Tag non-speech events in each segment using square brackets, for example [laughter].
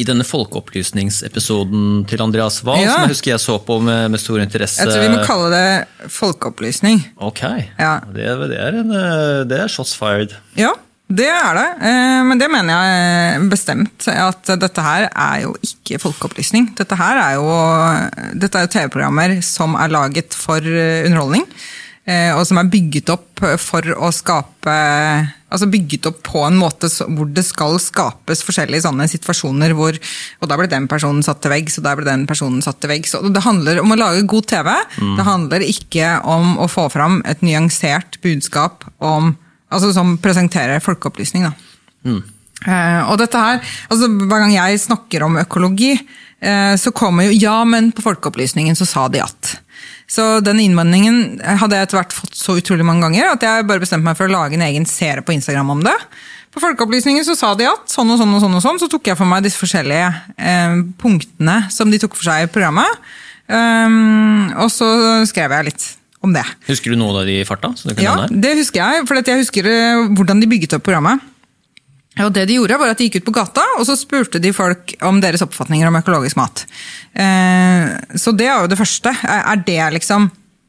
I denne folkeopplysningsepisoden til Andreas Wahl, Ja. som jeg husker jeg så på med, med stor interesse Jeg tror vi må kalle det folkeopplysning. Ok, Ja. det, det, er en, eh, det er shots fired. Ja, det er det. Eh, Men det mener jeg bestemt. At dette her er jo ikke folkeopplysning. Dette her er jo, dette er jo TV-programmer som er laget for eh, underholdning. Eh, Og som er bygget opp for å skape Altså bygget opp på en måte så- hvor det skal skapes forskjellige sånne situasjoner hvor Og da ble den personen satt til veggs, og der ble den personen satt til veggs. Det handler om å lage god TV. Det handler ikke om å få fram et nyansert budskap om Altså som presenterer folkeopplysning, da. Eh, og dette her, altså Hver gang jeg snakker om økologi, eh, så kommer jo Ja, men på folkeopplysningen så sa de at. Så den innvendingen hadde jeg etter hvert fått så utrolig mange ganger at jeg bare bestemte meg for å lage en egen serie på Instagram om det. På folkeopplysningen så sa de at sånn og sånn og sånn, og sånn, så tok jeg for meg disse forskjellige eh, punktene som de tok for seg i programmet. Um, og så skrev jeg litt om det. Husker du noe av det i farta? Så du kan Ja, det husker jeg. For jeg husker eh, hvordan de bygget opp programmet. Og det De gjorde var at de gikk ut på gata og så spurte de folk om deres oppfatninger om økologisk mat. Eh, så det er jo det første. Er det liksom,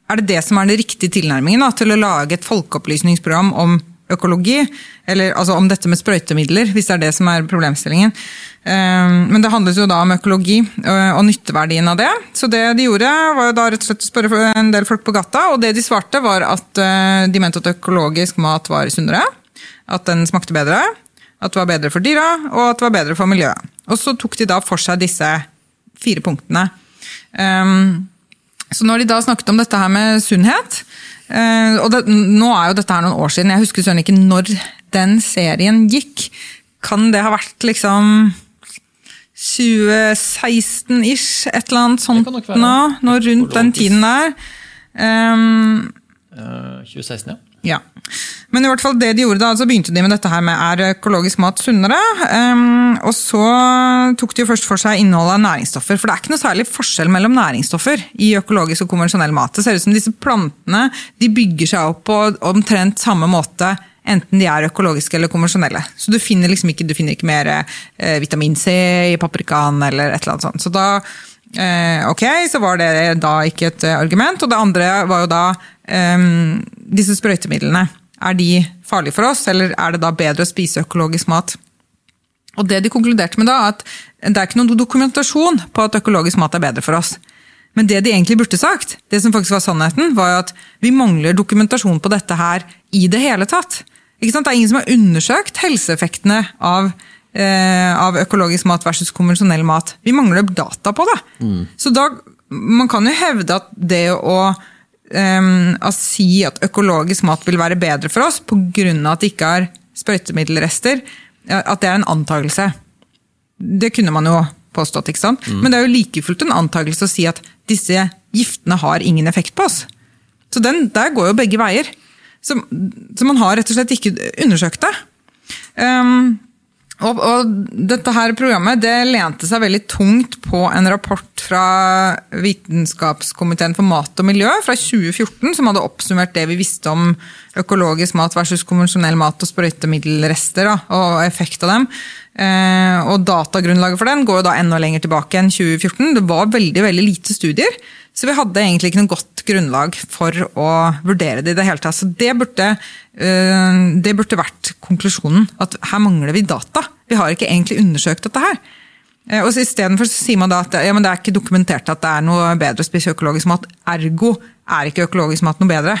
er det det som er den riktige tilnærmingen da, til å lage et folkeopplysningsprogram om økologi? Eller altså om dette med sprøytemidler, hvis det er det som er problemstillingen. Eh, men det handlet jo da om økologi eh, og nytteverdien av det. Så det de gjorde, var jo da rett og slett å spørre en del folk på gata, og det de svarte, var at de mente at økologisk mat var sunnere. At den smakte bedre. At det var bedre for dyra, og at det var bedre for miljøet. Og så tok de da for seg disse fire punktene. Um, så når de da snakket om dette her med sunnhet uh, Og det, nå er jo dette her noen år siden, jeg husker søren ikke når den serien gikk. Kan det ha vært liksom 2016-ish, et eller annet sånt nå? Nå rundt den tiden der. Um, uh, 2016, ja. Ja. Men i hvert fall det de gjorde da, så begynte de med dette her med er økologisk mat sunnere. Um, og så tok de jo først for seg innholdet av næringsstoffer. For det er ikke noe særlig forskjell mellom næringsstoffer i økologisk og konvensjonell mat. Det ser ut som disse plantene de bygger seg opp på omtrent samme måte. Enten de er økologiske eller konvensjonelle. Så du finner liksom ikke, du finner ikke mer eh, vitamin C i paprikaen eller et eller annet sånt. Så da Eh, ok, så var det da ikke et eh, argument. Og det andre var jo da eh, disse sprøytemidlene. Er de farlige for oss, eller er det da bedre å spise økologisk mat? Og det de konkluderte med da, at det er ikke noen dokumentasjon på at økologisk mat er bedre for oss. Men det de egentlig burde sagt, det som faktisk var sannheten, var jo at vi mangler dokumentasjon på dette her i det hele tatt. Ikke sant? Det er ingen som har undersøkt helseeffektene av av økologisk mat versus konvensjonell mat. Vi mangler data på det. Så da, man kan jo hevde at det å, å si at økologisk mat vil være bedre for oss pga. at det ikke er sprøytemiddelrester, at det er en antakelse. Det kunne man jo påstått, ikke sant? Men det er jo like fullt en antakelse å si at disse giftene har ingen effekt på oss. Så den, der går jo begge veier. Så, så man har rett og slett ikke undersøkt det. Um, og, og dette her programmet det lente seg veldig tungt på en rapport fra Vitenskapskomiteen for mat og miljø fra 2014, som hadde oppsummert det vi visste om økologisk mat versus konvensjonell mat og sprøytemiddelrester da, og effekt av dem. Eh, og Datagrunnlaget for den går jo da enda lenger tilbake enn 2014. Det var veldig veldig lite studier, så vi hadde egentlig ikke noe godt grunnlag for å vurdere det i det hele tatt. Så det burde, eh, det burde vært konklusjonen. At her mangler vi data. Vi har ikke egentlig undersøkt dette her. Eh, Og så Istedenfor sier man da at ja, men det er ikke dokumentert at det er noe bedre å spise økologisk mat. Ergo er ikke økologisk mat noe bedre.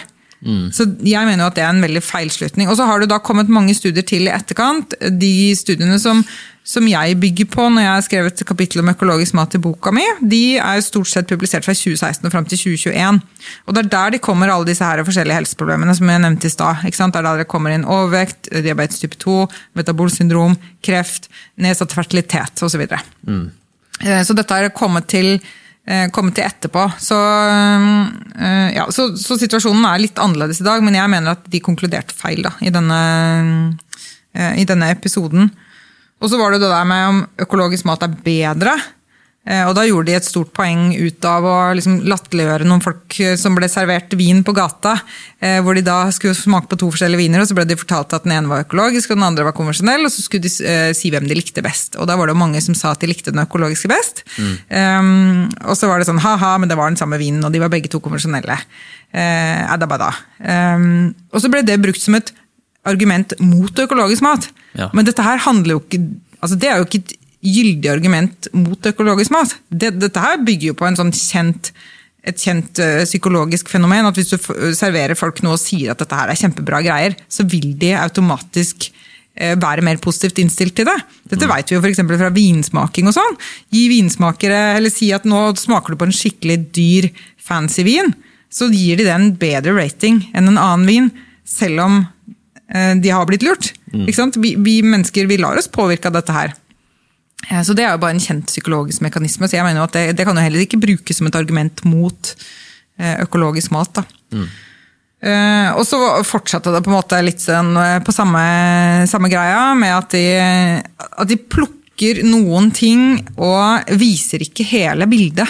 Så jeg mener jo at det er en veldig feilslutning. Og så har det da kommet mange studier til i etterkant. De studiene som, som jeg bygger på når jeg har skrevet kapittel om økologisk mat i boka mi, de er stort sett publisert fra 2016 og fram til 2021. Og det er der de kommer alle disse her forskjellige helseproblemene som jeg nevnte i stad. Det er der det kommer inn overvekt, diabetes type 2, metabolsyndrom, kreft, nedsatt fertilitet osv. Så, videre. Eh, så dette har kommet til komme til etterpå. Så, eh, ja, så, så situasjonen er litt annerledes i dag, men jeg mener at de konkluderte feil da, i, denne, eh, i denne episoden. Og så var det det der med om økologisk mat er bedre. Eh, Og da gjorde de et stort poeng ut av å liksom latterliggjøre noen folk eh, som ble servert vin på gata. eh, Hvor de da skulle smake på to forskjellige viner, og så ble de fortalt at den ene var økologisk og den andre var konvensjonell. Og så skulle de eh, si hvem de likte best. Og da var det jo mange som sa at de likte den økologiske best. Um, og så var det sånn ha-ha, men det var den samme vinen, og de var begge to konvensjonelle. Eh, adabada. Um, og så ble det brukt som et argument mot økologisk mat. Ja. Men dette her handler jo ikke altså Det er jo ikke et gyldig argument mot økologisk mat. Det, dette her bygger jo på en sånn kjent, et kjent eh, psykologisk fenomen. At hvis du f serverer folk noe og sier at dette her er kjempebra greier, så vil de automatisk eh, være mer positivt innstilt til det. Dette vet vi jo f.eks. fra vinsmaking og sånn. Gi vinsmakere, eller si at nå smaker du på en skikkelig dyr, fancy vin. Så gir de det en bedre rating enn en annen vin, selv om eh, de har blitt lurt. Ikke sant? Vi, vi mennesker vi lar oss påvirke av dette her. Eh, Så Det er jo bare en kjent psykologisk mekanisme, så jeg mener jo at det, det kan jo heller ikke brukes som et argument mot eh, økologisk mat. da. Eh, og så fortsatte det på en måte litt sånn eh, på samme, samme greia, med at de, at de plukker noen ting og viser ikke hele bildet.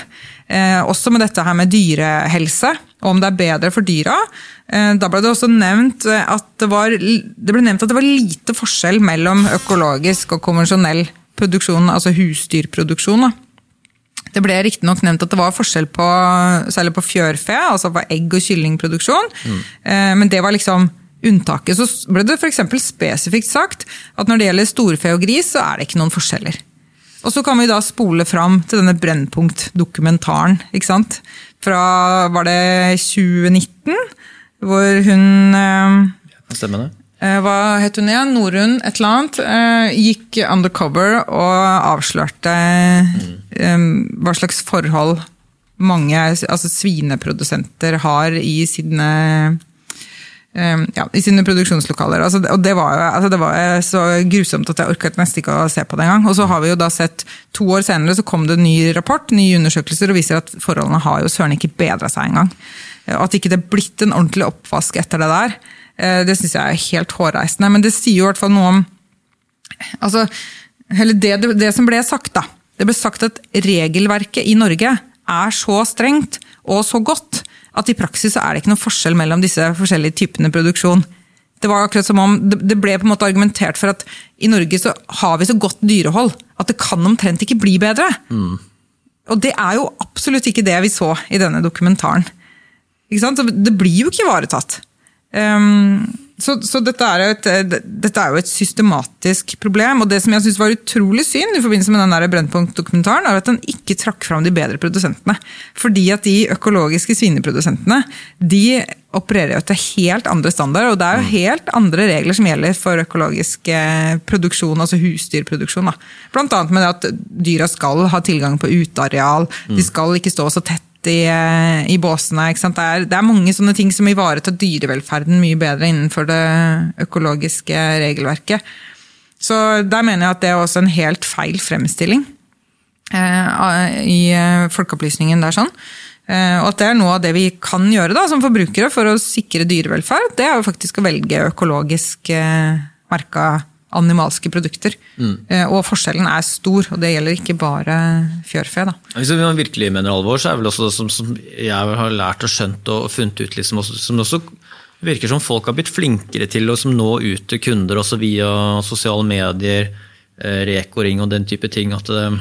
Eh, også med dette her med dyrehelse, og om det er bedre for dyra. Eh, da ble det også nevnt eh, at det var, det ble nevnt at det var lite forskjell mellom økologisk og konvensjonell produksjon, altså husdyrproduksjon. da. Det ble riktignok nevnt at det var forskjell på særlig på fjørfe, altså på egg- og kyllingproduksjon. Mm. Men det var liksom unntaket. Så ble det f.eks. spesifikt sagt at når det gjelder storfe og gris, så er det ikke noen forskjeller. Og så kan vi da spole fram til denne Brennpunkt-dokumentaren. ikke sant? Fra var det 2019, hvor hun eh, Stemmer stemme det? Eh, Hva het hun igjen? Norun et eller annet. eh, Gikk undercover og avslørte eh, hva slags forhold mange altså svineprodusenter har i sine ja, i sine produksjonslokaler. Altså, og det var, altså, det var så grusomt at jeg orket nesten ikke å se på det engang. Og så har vi jo da sett, to år senere så kom det en ny rapport, nye undersøkelser, og viser at forholdene har jo søren ikke bedra seg engang. Eh, Og at ikke det er blitt en ordentlig oppvask etter det der, eh, det syns jeg er helt hårreisende. Men det sier jo i hvert fall noe om altså, eller det, det som ble sagt, da. Det ble sagt at regelverket i Norge er så strengt og så godt at i praksis så er det ikke noen forskjell mellom disse forskjellige typene produksjon. Det var akkurat som om det ble på en måte argumentert for at i Norge så har vi så godt dyrehold at det kan omtrent ikke bli bedre. Og det er jo absolutt ikke det vi så i denne dokumentaren. Ikke sant? Så Det blir jo ikke ivaretatt. Um, så så dette, er et, eh, dette er jo et systematisk problem. Og det som jeg synes var utrolig synd i forbindelse med den Brennpunkt-dokumentaren, er at den ikke trakk fram de bedre produsentene. Fordi at de økologiske svineprodusentene de opererer jo etter helt andre standarder. Og det er jo helt andre regler som gjelder for økologisk eh, produksjon, altså husdyrproduksjon. Da. Blant annet med det at dyra skal ha tilgang på uteareal, de skal ikke stå så tett i, eh, i båsene. Det, er, det er mange sånne ting som ivaretar dyrevelferden mye bedre innenfor det økologiske regelverket. Så der mener jeg at det er også en helt feil fremstilling eh, i eh, folkeopplysningen der. sånn. Eh, og at det er noe av det vi kan gjøre da, som forbrukere for å sikre dyrevelferd, det er jo faktisk å velge økologisk eh, merka animalske produkter. Mm. og forskjellen er stor, og det gjelder ikke bare fjørfe. da. Hvis man virkelig mener alvor, så er vel også som, som jeg har lært og skjønt og funnet ut, liksom, også, som også virker som folk har blitt flinkere til å nå ut til kunder også via sosiale medier, rekoring Reko-ring og den type ting. at det,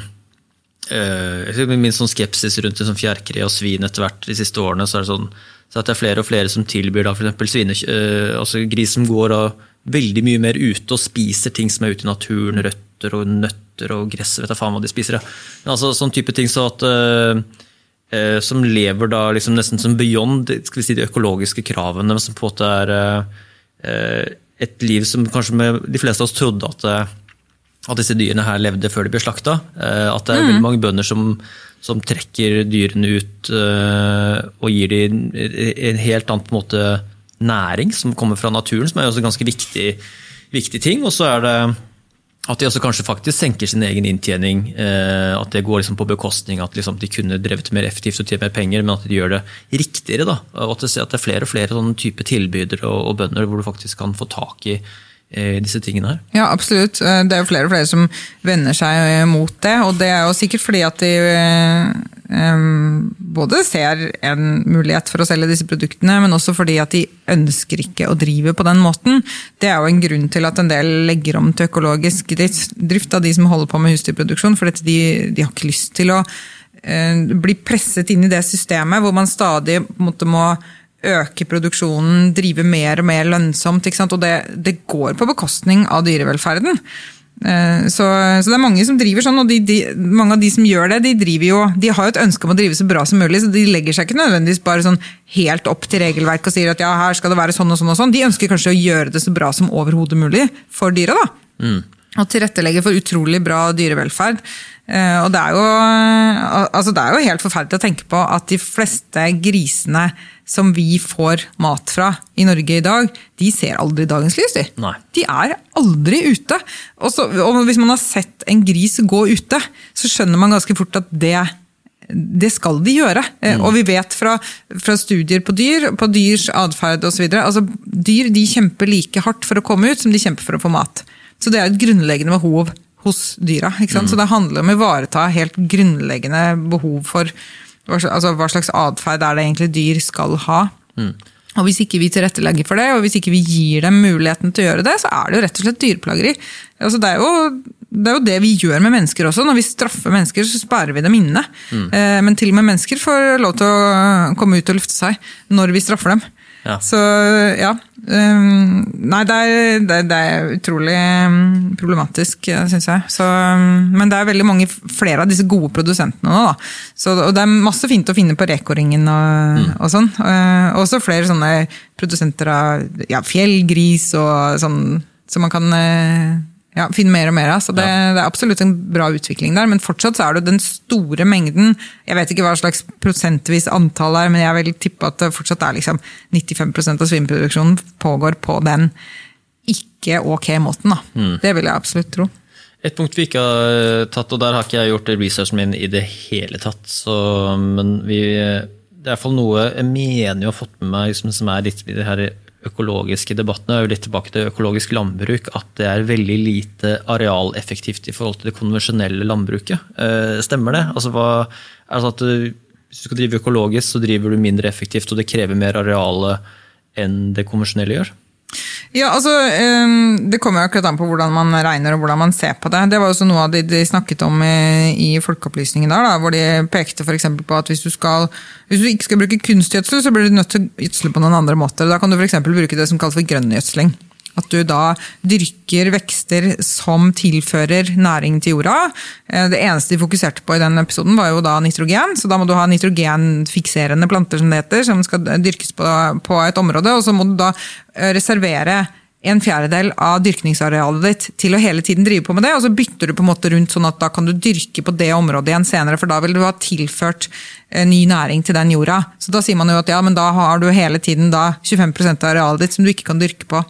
eh, Min sånn skepsis rundt liksom fjærkre og svin etter hvert de siste årene, så er det sånn så at det er flere og flere som tilbyr da for svine, eh, altså gris som går da veldig mye mer ute og spiser ting som er ute i naturen, røtter og nøtter og gress, vet jeg faen hva de spiser. Ja. Men altså sånn type ting så at eh, eh, som lever da liksom nesten som beyond skal vi si, de økologiske kravene, men som på en måte er eh, et liv som kanskje med, de fleste av oss trodde at, eh, at disse dyrene her levde før de ble slakta. Eh, at det er veldig mange bønder som, som trekker dyrene ut eh, og gir dem en helt annen på en måte, næring som kommer fra naturen, som er også en ganske viktig, viktig ting. Og så er det at de også kanskje faktisk senker sin egen inntjening. Eh, at det går liksom på bekostning at liksom de kunne drevet mer effektivt og tjent mer penger, men at de gjør det riktigere. Da. Og at det, er flere og flere sånne type tilbydere og, bønder hvor du faktisk kan få tak i i disse tingene her. Ja, absolutt. Eh, Det er jo flere og flere som vender seg eh, mot det. Og det er jo sikkert fordi at de eh, både ser en mulighet for å selge disse produktene, men også fordi at de ønsker ikke å drive på den måten. Det er jo en grunn til at en del legger om til økologisk drift av de som holder på med husdyrproduksjon. For de, de har ikke lyst til å eh, bli presset inn i det systemet hvor man stadig måte, må øke produksjonen, drive mer og mer lønnsomt. Og det, det går på bekostning av dyrevelferden. Eh, Så, så det er mange som driver sånn, og de, de, mange av de som gjør det, de, driver jo, de har jo et ønske om å drive så bra som mulig, så de legger seg ikke nødvendigvis bare sånn helt opp til regelverk og sier at ja, her skal det være sånn og sånn og sånn. De ønsker kanskje å gjøre det så bra som overhodet mulig for dyra. da. Og tilrettelegge for utrolig bra dyrevelferd. Eh, Og det er, jo, altså det er jo helt forferdelig å tenke på at de fleste grisene som vi får mat fra i Norge i dag, de ser aldri dagens lys. De, Nei. de er aldri ute. Og, så, og hvis man har sett en gris gå ute, så skjønner man ganske fort at det det skal de gjøre. Mm. Og vi vet fra, fra studier på dyr, på dyrs atferd osv. Altså, dyr de kjemper like hardt for å komme ut som de kjemper for å få mat. Så det er et grunnleggende behov hos dyra. Ikke sant? Så det handler om å ivareta helt grunnleggende behov for altså, hva slags atferd er det egentlig dyr skal ha. Og Hvis ikke vi tilrettelegger for det, og hvis ikke vi gir dem muligheten til å gjøre det, så er det jo rett og slett dyreplageri. Altså, det, er jo, det er jo det vi gjør med mennesker også. Når vi straffer mennesker, så sperrer vi dem inne. Eh, Men til og med mennesker får lov til å komme ut og lufte seg når vi straffer dem. Ja. Så ja. um, Nei, det er, det, det er utrolig um, problematisk, syns jeg. Så, um, men det er veldig mange flere av disse gode produsentene nå. Da. Så, og det er masse fint å finne på Reko-ringen og, og sånn. Uh, også flere sånne produsenter av ja, fjellgris og sånn, som man kan uh, ja, finne mer og mer av. Så det, det er absolutt en bra utvikling der. Men fortsatt så er det den store mengden Jeg vet ikke hva slags prosentvis antall er, men jeg vil tippe at det fortsatt er liksom 95% av svineproduksjonen pågår på den ikke ok måten. Da. Det vil jeg absolutt tro. Et punkt vi ikke har eh, tatt, og der har ikke jeg gjort researchen min i det hele tatt, så, men vi, det er i hvert fall noe jeg mener jeg har fått med meg som, som er litt i det her økologiske debattene, jo litt tilbake til økologisk landbruk, at det er veldig lite arealeffektivt i forhold til det konvensjonelle landbruket. Eh, Stemmer det? Altså, hva, altså at du, hvis du skal drive økologisk, så driver du mindre effektivt, og det krever mer areale enn det konvensjonelle gjør? Ja, altså, eh, Det kommer jo akkurat an på hvordan man regner og hvordan man ser på det. Det var også noe av det de snakket om i, i Folkeopplysningen, der, da, hvor de pekte for på at hvis du, skal, hvis du ikke skal bruke kunstgjødsel, så blir du nødt til å gjødsle på noen andre måter. Da kan du eksempel bruke det som kalles for grønngjødsling. At du da dyrker vekster som tilfører næring til jorda. Eh, Det eneste de fokuserte på i den episoden, var jo da nitrogen. Så da må du ha nitrogenfikserende planter som det heter, som skal dyrkes på, et område. Og så må du da eh, reservere en fjerdedel av dyrkningsarealet ditt til å hele tiden drive på med det, og så bytter du på en måte rundt sånn at da kan du dyrke på det området igjen senere, for da vil du ha tilført eh, ny næring til den jorda. Så da sier man jo at ja, men da har du hele tiden da 25% av arealet ditt som du ikke kan dyrke på.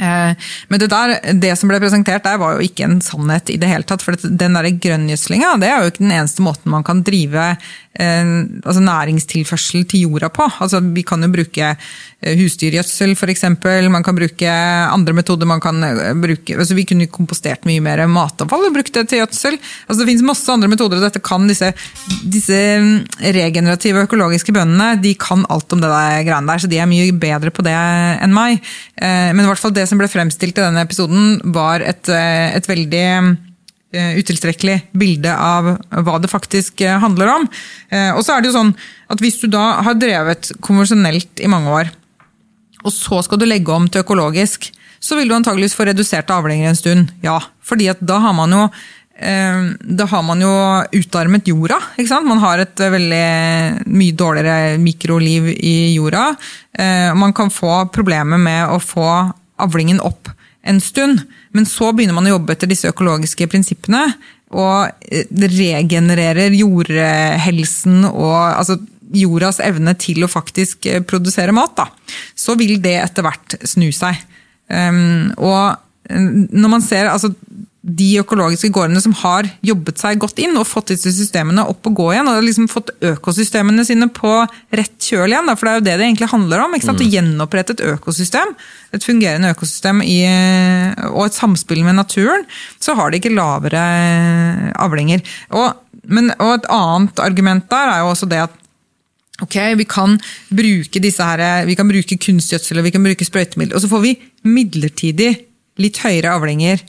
Eh, Men det, der, det som ble presentert der, var jo ikke en sannhet i det hele tatt. For den grønngjødslinga er jo ikke den eneste måten man kan drive altså næringstilførsel til jorda på. Altså, vi kan jo bruke eh, husdyrgjødsel f.eks. Man kan bruke andre metoder. Man kan eh, bruke, altså, vi kunne kompostert mye mer matavfall og brukt det til gjødsel. Altså, det finnes masse andre metoder, og dette kan disse, disse mm, regenerative økologiske bøndene de kan alt om det der greiene der, så de er mye bedre på det enn meg. Eh, Men i hvert fall det som ble fremstilt i denne episoden, var et, eh, et veldig eh, utilstrekkelig bilde av hva det faktisk eh, handler om. Eh, Og så er det jo sånn at hvis du da har drevet konvensjonelt i mange år, og så skal du legge om til økologisk, så vil du antageligvis få reduserte avlinger en stund. Ja, fordi at da har man jo eh, da har man jo utarmet jorda. ikke sant? Man har et veldig mye dårligere mikroliv i jorda. Eh, man kan få problemer med å få avlingen opp en stund. Men så begynner man å jobbe etter disse økologiske prinsippene. Og eh, regenererer jordhelsen og altså, jordas evne til å faktisk eh, produsere mat. Da. Så vil det etter hvert snu seg. Um, og eh, når man ser altså, de økologiske gårdene som har jobbet seg godt inn og fått disse systemene opp og gå igjen, og liksom fått økosystemene sine på rett kjøl igjen. Da, for det er jo det det egentlig handler om. ikke sant? Å gjenopprette et økosystem, et fungerende økosystem i, og et samspill med naturen, så har de ikke lavere avlinger. Og, men, og et annet argument der er jo også det at Ok, Vi kan bruke disse her, vi kan bruke kunstgjødsel og vi kan bruke sprøytemidler. og så får vi midlertidig litt høyere avlinger.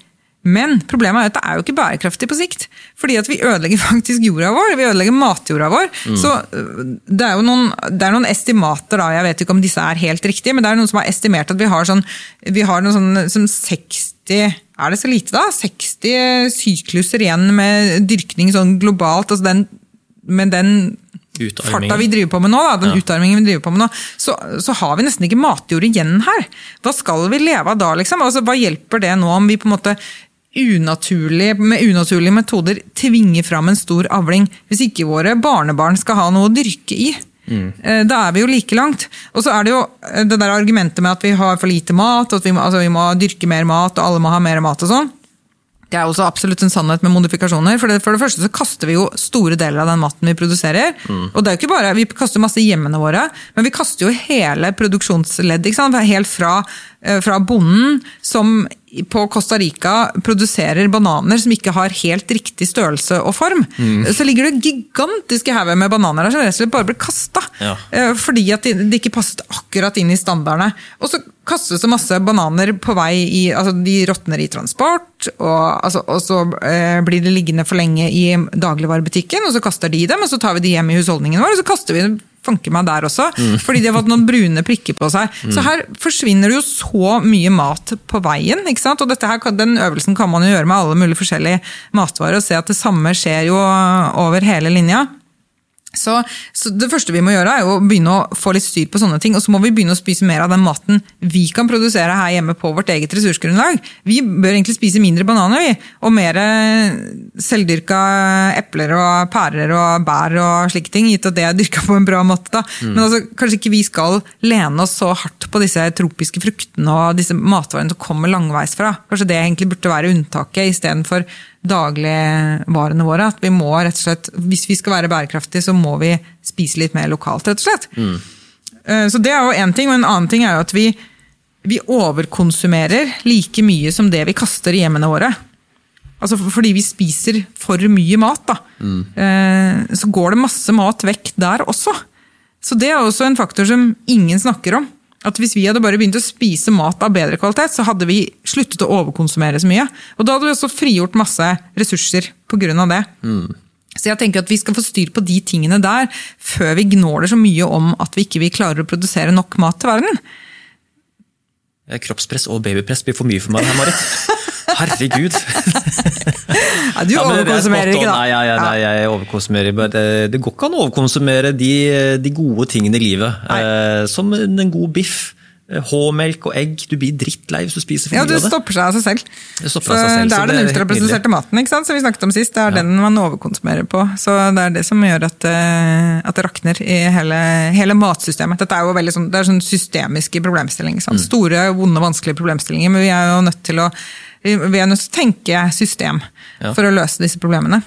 Men problemet er at det er jo ikke bærekraftig på sikt. Fordi at vi ødelegger [laughs] faktisk jorda vår. Vi ødelegger matjorda vår. Mm. Så øh, det er jo noen, det er noen, estimater, da, jeg vet ikke om disse er helt riktige, men det er noen som har estimert at vi har sånn, vi har noe sånn som 60 Er det så lite, da? 60 sykluser igjen med dyrkning sånn globalt. altså den, med den farta vi driver på med nå, da, den ja. utarmingen vi driver på med nå, så, så, har vi nesten ikke matjord igjen her. Hva skal vi leve av da, liksom? Altså, hva hjelper det nå om vi på en måte unaturlig, med unaturlige metoder tvinger fram en stor avling, hvis ikke våre barnebarn skal ha noe å dyrke i? Mm. Eh, da er vi jo like langt. Og så er det jo eh, det der argumentet med at vi har for lite mat, og at vi må, altså vi må dyrke mer mat, og alle må ha mer mat og sånn. Det er også absolutt en sannhet med modifikasjoner. For det, for det første så kaster vi jo store deler av den maten vi produserer. Mm. Og det er jo ikke bare, Vi kaster masse i hjemmene våre, men vi kaster jo hele produksjonsleddet. Helt fra, eh, fra bonden som på Costa Rica produserer bananer som ikke har helt riktig størrelse og form, mm. så ligger det gigantiske hauger med bananer der som rett og slett bare blir kasta. Ja. Eh, fordi at de, de, ikke passet akkurat inn i standardene. Og så kastes det masse bananer på vei i altså De råtner i transport, og, altså, og så eh, blir det liggende for lenge i dagligvarebutikken, og så kaster de dem, og så tar vi de hjem i husholdningen vår, og så kaster vi dem fanke meg der også. Mm. Fordi de har fått noen brune prikker på seg. Mm. Så her forsvinner det jo så mye mat på veien. ikke sant? Og her, Den øvelsen kan man jo gjøre med alle mulige forskjellige matvarer og se at det samme skjer jo over hele linja. Så, så, Det første vi må gjøre, er å begynne å få litt styr på sånne ting. Og så må vi begynne å spise mer av den maten vi kan produsere her hjemme på vårt eget ressursgrunnlag. Vi bør egentlig spise mindre bananer vi, og mer selvdyrka epler og pærer og bær og slike ting. Gitt at det er dyrka på en bra måte. da. Mm. Men altså, kanskje ikke vi skal lene oss så hardt på disse tropiske fruktene og disse matvarene som kommer langveisfra. Kanskje det egentlig burde være unntaket istedenfor dagligvarene våre. At vi må rett og slett, Hvis vi skal være bærekraftige, så må vi spise litt mer lokalt, rett og slett. Mm. Eh, så det er jo én ting. Og en annen ting er jo at vi, vi overkonsumerer like mye som det vi kaster i hjemmene våre. Altså fordi vi spiser for mye mat, da. Mm. Eh, så går det masse mat vekk der også. Så det er også en faktor som ingen snakker om at hvis vi hadde bare begynt å spise mat av bedre kvalitet, så hadde vi sluttet å overkonsumere så mye. Og da hadde vi også frigjort masse ressurser pga. det. Mm. Så jeg tenker at vi skal få styr på de tingene der før vi gnåler så mye om at vi ikke klarer å produsere nok mat til verden. Kroppspress og babypress blir for mye for meg, her, Marit. [laughs] Herregud! [laughs] ja, du overkonsumerer ikke, da. Nei, nei, nei, jeg overkonsumerer. Det, det går ikke an å overkonsumere de, de gode tingene i livet. Eh, som en god biff. Eh, H-melk og egg. Du blir drittlei hvis du spiser for mye av det. Ja, det stopper seg av seg selv. Det, så seg selv, det er den ultraprosesserte maten ikke sant? som vi snakket om sist. Det er ja. den man overkonsumerer på. Så det er det som gjør at, eh, at det rakner i hele, hele, matsystemet. Dette er jo veldig sånn, det er sånn systemiske problemstillinger. Mm. Store, vonde, vanskelige problemstillinger. Men vi er jo nødt til å vi er nødt til å tenke system ja. for å løse disse problemene.